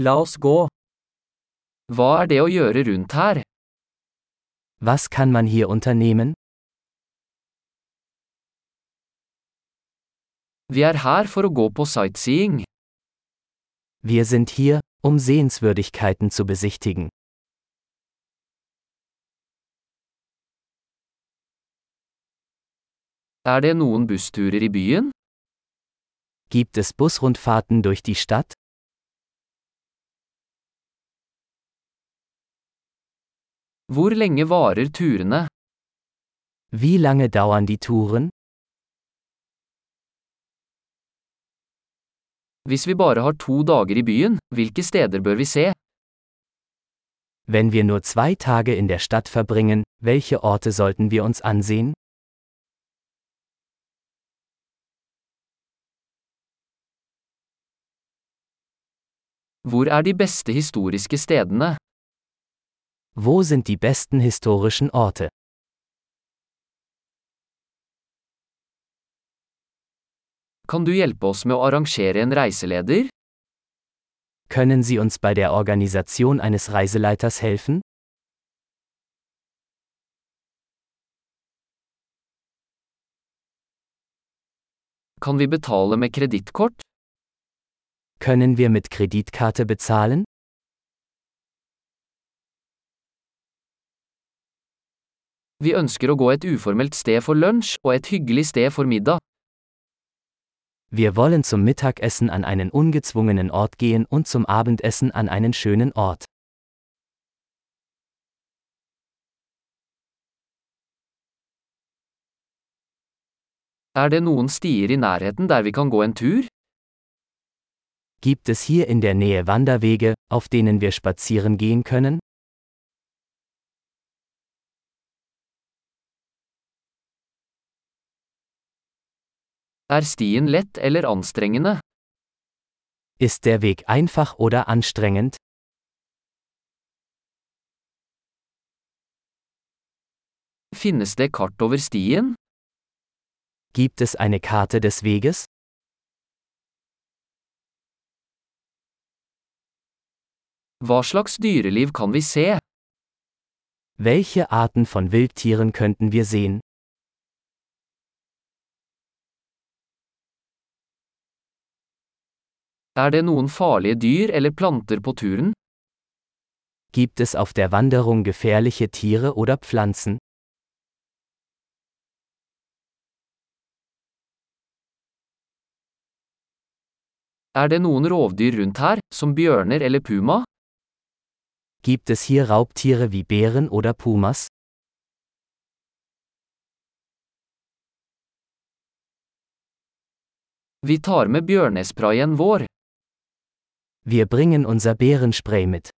La oss gå. Hva er det å gjøre rundt her? Was kann man hier unternehmen? Vi er her for å gå på sightseeing. Wir sind hier, um Sehenswürdigkeiten zu besichtigen. Er det noen bussturer i byen? Gibt es Busrundfahrten durch die Stadt? Hvor lenge varer turene? Wie lange dauern die Touren? Hvis vi bare har to dager i byen, hvilke steder bør vi se? Wenn wir nur zwei Tage in der Stadt verbringen, welche Orte sollten wir uns ansehen? Hvor er de beste historiske stedene? Wo sind die besten historischen Orte? Kan du hjelpe oss med å arrangere en reiseleder? Können Sie uns bei der Organisation eines Reiseleiters helfen? Kan vi betale med kredittkort? Können wir mit Kreditkarte bezahlen? Vi ønsker å gå et uformelt sted for lunsj og et hyggelig sted for middag. Wir wollen zum Mittagessen an einen ungezwungenen Ort gehen und zum Abendessen an einen schönen Ort. Er det noen stier i nærheten der vi kan gå en tur? Gibt es hier in der Nähe Wanderwege, auf denen wir spazieren gehen können? Er stien lett eller anstrengende? Ist der Weg einfach oder anstrengend? Finnes det kart over stien? Gibt es eine Karte des Weges? Hva slags dyreliv kan vi se? Welche Arten von Wildtieren könnten wir sehen? Er det noen farlige dyr eller planter på turen? Gibt es auf der Wanderung gefährliche Tiere oder Pflanzen? Er det noen rovdyr rundt her, som bjørner eller puma? Gibt es hier Raubtiere wie Bären oder Pumas? Vi tar med bjørnesprayen vår. Wir bringen unser Bärenspray mit.